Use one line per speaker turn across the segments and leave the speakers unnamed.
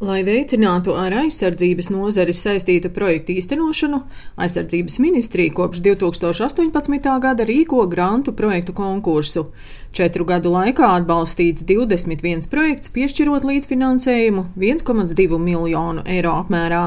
Lai veicinātu ar aizsardzības nozari saistītu projektu īstenošanu, aizsardzības ministrija kopš 2018. gada rīko grantu projektu konkursu. Četru gadu laikā atbalstīts 21 projekts, piešķirot līdzfinansējumu 1,2 miljonu eiro apmērā.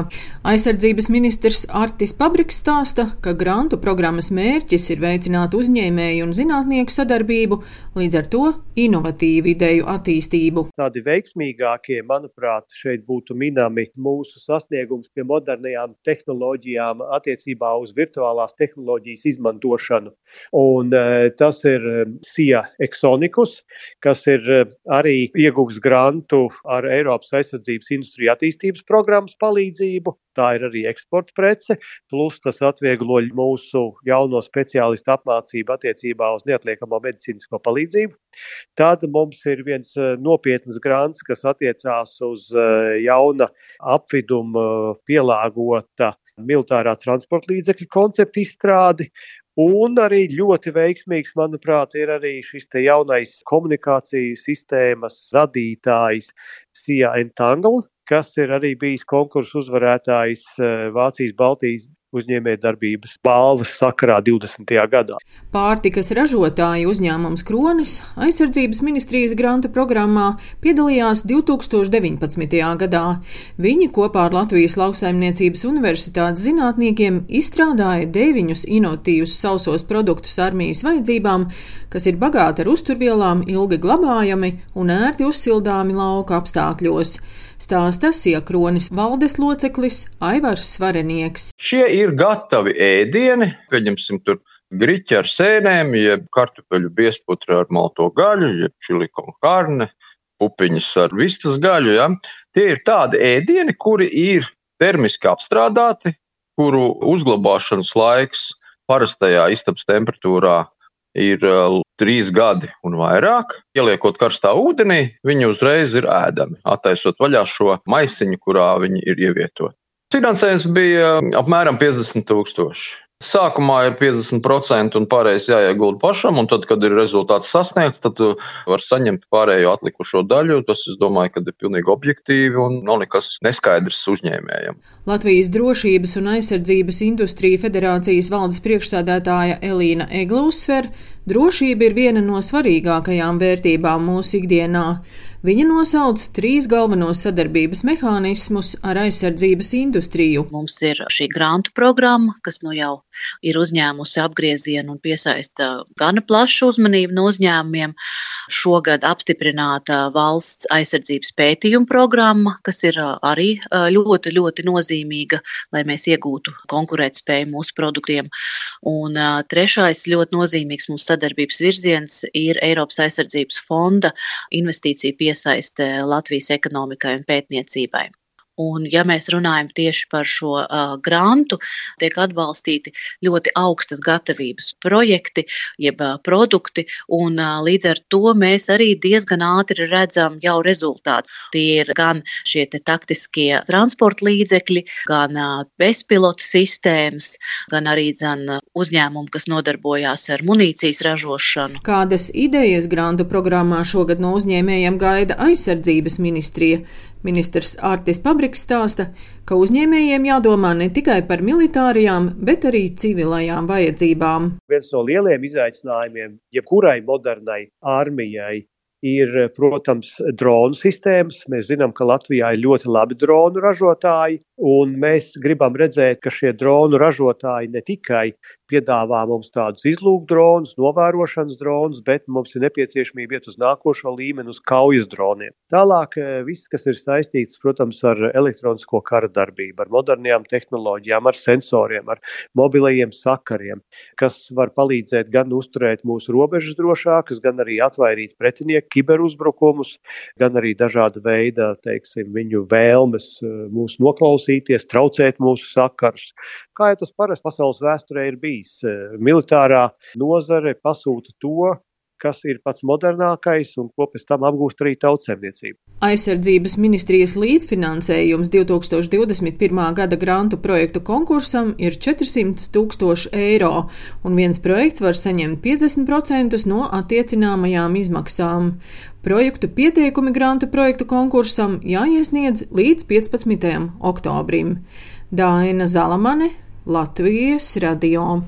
Aizsardzības ministrs Artis Pabriks stāsta, ka grantu programmas mērķis ir veicināt uzņēmēju un zinātnieku sadarbību, līdz ar to inovatīvu ideju attīstību.
Tādi veiksmīgākie, manuprāt, šeit būtu minami mūsu sasniegums pie modernajām tehnoloģijām attiecībā uz virtuālās tehnoloģijas izmantošanu. Un, e, tas ir e, SIA Exonikus, kas ir eh, arī ieguvis grantu ar Eiropas aizsardzības industriju attīstības programmas palīdzību. Tā ir arī eksporta prece, plus tas atvieglo mūsu jauno speciālistu apmācību attiecībā uz neatliekamo medicīnisko palīdzību. Tad mums ir viens eh, nopietns grants, kas attiecās uz eh, jauna apviduma pielāgota militārā transporta līdzekļu konceptu izstrādi, Un arī ļoti veiksmīgs, manuprāt, ir arī šis jaunais komunikāciju sistēmas radītājs Sija Entangle, kas ir arī bijis konkursu uzvarētājs eh, Vācijas Baltijas uzņēmējdarbības balvas sakarā 20. gadā.
Pārtikas ražotāju uzņēmums Kronis aizsardzības ministrijas granta programmā piedalījās 2019. gadā. Viņi kopā ar Latvijas lauksaimniecības universitātes zinātniekiem izstrādāja deviņus inovatīvus sausos produktus armijas vajadzībām, kas ir bagāti ar uzturvielām, ilgi glabājami un ērti uzsildāmi lauka apstākļos stāsta Siekronis valdes loceklis Aivars Svarenieks.
Šie ir gatavi ēdieni, pieņemsim tur griķi ar sēnēm, jeb kartupeļu biesputra ar malto gaļu, jeb čilikonu karne, pupiņas ar vistas gaļu. Ja? Tie ir tādi ēdieni, kuri ir termiski apstrādāti, kuru uzglabāšanas laiks parastajā istabas temperatūrā ir trīs gadi un vairāk. Ieliekot karstā ūdenī, viņi uzreiz ir ēdami, attaisot vaļā šo maisiņu, kurā viņi ir ievietoti. Finansējums bija apmēram 50 tūkstoši. Sākumā ir 50% un pārējais jāiegulda pašam, un tad, kad ir rezultāts sasniegts, tad var saņemt pārējo atlikušo daļu. Tas, es domāju, ka ir pilnīgi objektīvi un nav nekas neskaidrs uzņēmējiem.
Latvijas Drošības un aizsardzības industrija federācijas valdes priekšsādātāja Elīna Egla uzsver, drošība ir viena no svarīgākajām vērtībām mūsu ikdienā. Viņa nosauc trīs galvenos sadarbības mehānismus ar aizsardzības industriju.
Mums ir šī grantu programma, kas nu jau ir uzņēmusi apgriezienu un piesaista gana plašu uzmanību no uzņēmumiem. Šogad apstiprināta valsts aizsardzības pētījuma programma, kas ir arī ļoti, ļoti nozīmīga, lai mēs iegūtu konkurētspēju mūsu produktiem. Un trešais ļoti nozīmīgs mūsu sadarbības virziens ir Eiropas aizsardzības fonda investīcija piesaistīšana iesaiste Latvijas ekonomikai un pētniecībai. Un, ja mēs runājam tieši par šo uh, grantu, tiek atbalstīti ļoti augstas gatavības projekti, jeb uh, produkti, un uh, līdz ar to mēs arī diezgan ātri redzam jau rezultātus. Tie ir gan šie taktiskie transporta līdzekļi, gan uh, bezpilotu sistēmas, gan arī dzen, uzņēmumi, kas nodarbojās ar munīcijas ražošanu.
Kādas idejas grantu programmā šogad no uzņēmējiem gaida aizsardzības ministrija? Ministrs Ārtis Pabriks stāsta, ka uzņēmējiem jādomā ne tikai par militārajām, bet arī civilajām vajadzībām.
Viens no lieliem izaicinājumiem jebkurai modernai armijai ir, protams, dronu sistēmas. Mēs zinām, ka Latvijā ir ļoti labi dronu ražotāji, un mēs gribam redzēt, ka šie dronu ražotāji ne tikai piedāvā mums tādus izlūkdronus, novērošanas dronus, bet mums ir nepieciešamība iet uz nākošo līmeni, uz kaujas droniem. Tālāk eh, viss, kas ir saistīts, protams, ar elektronisko kara darbību, ar modernām tehnoloģijām, ar sensoriem, ar mobilajiem sakariem, kas var palīdzēt gan uzturēt mūsu robežas drošākas, gan arī atvairīt pretinieku kiberuzbrukumus, gan arī dažāda veida, teiksim, viņu vēlmes eh, mūs noklausīties, traucēt mūsu sakarus. Kā jau tas parasti pasaules vēsturē ir bijis, eh, militārā nozare pasūta to, kas ir pats modernākais un ko pēc tam apgūst arī tautsēmniecība.
Aizsardzības ministrijas līdzfinansējums 2021. gada grantu projektu konkursam ir 400 tūkstoši eiro, un viens projekts var saņemt 50% no attiecināmajām izmaksām. Projektu pieteikumi grantu projektu konkursam jāiesniedz līdz 15. oktobrim. Daina Zalamane, Latvijas radio.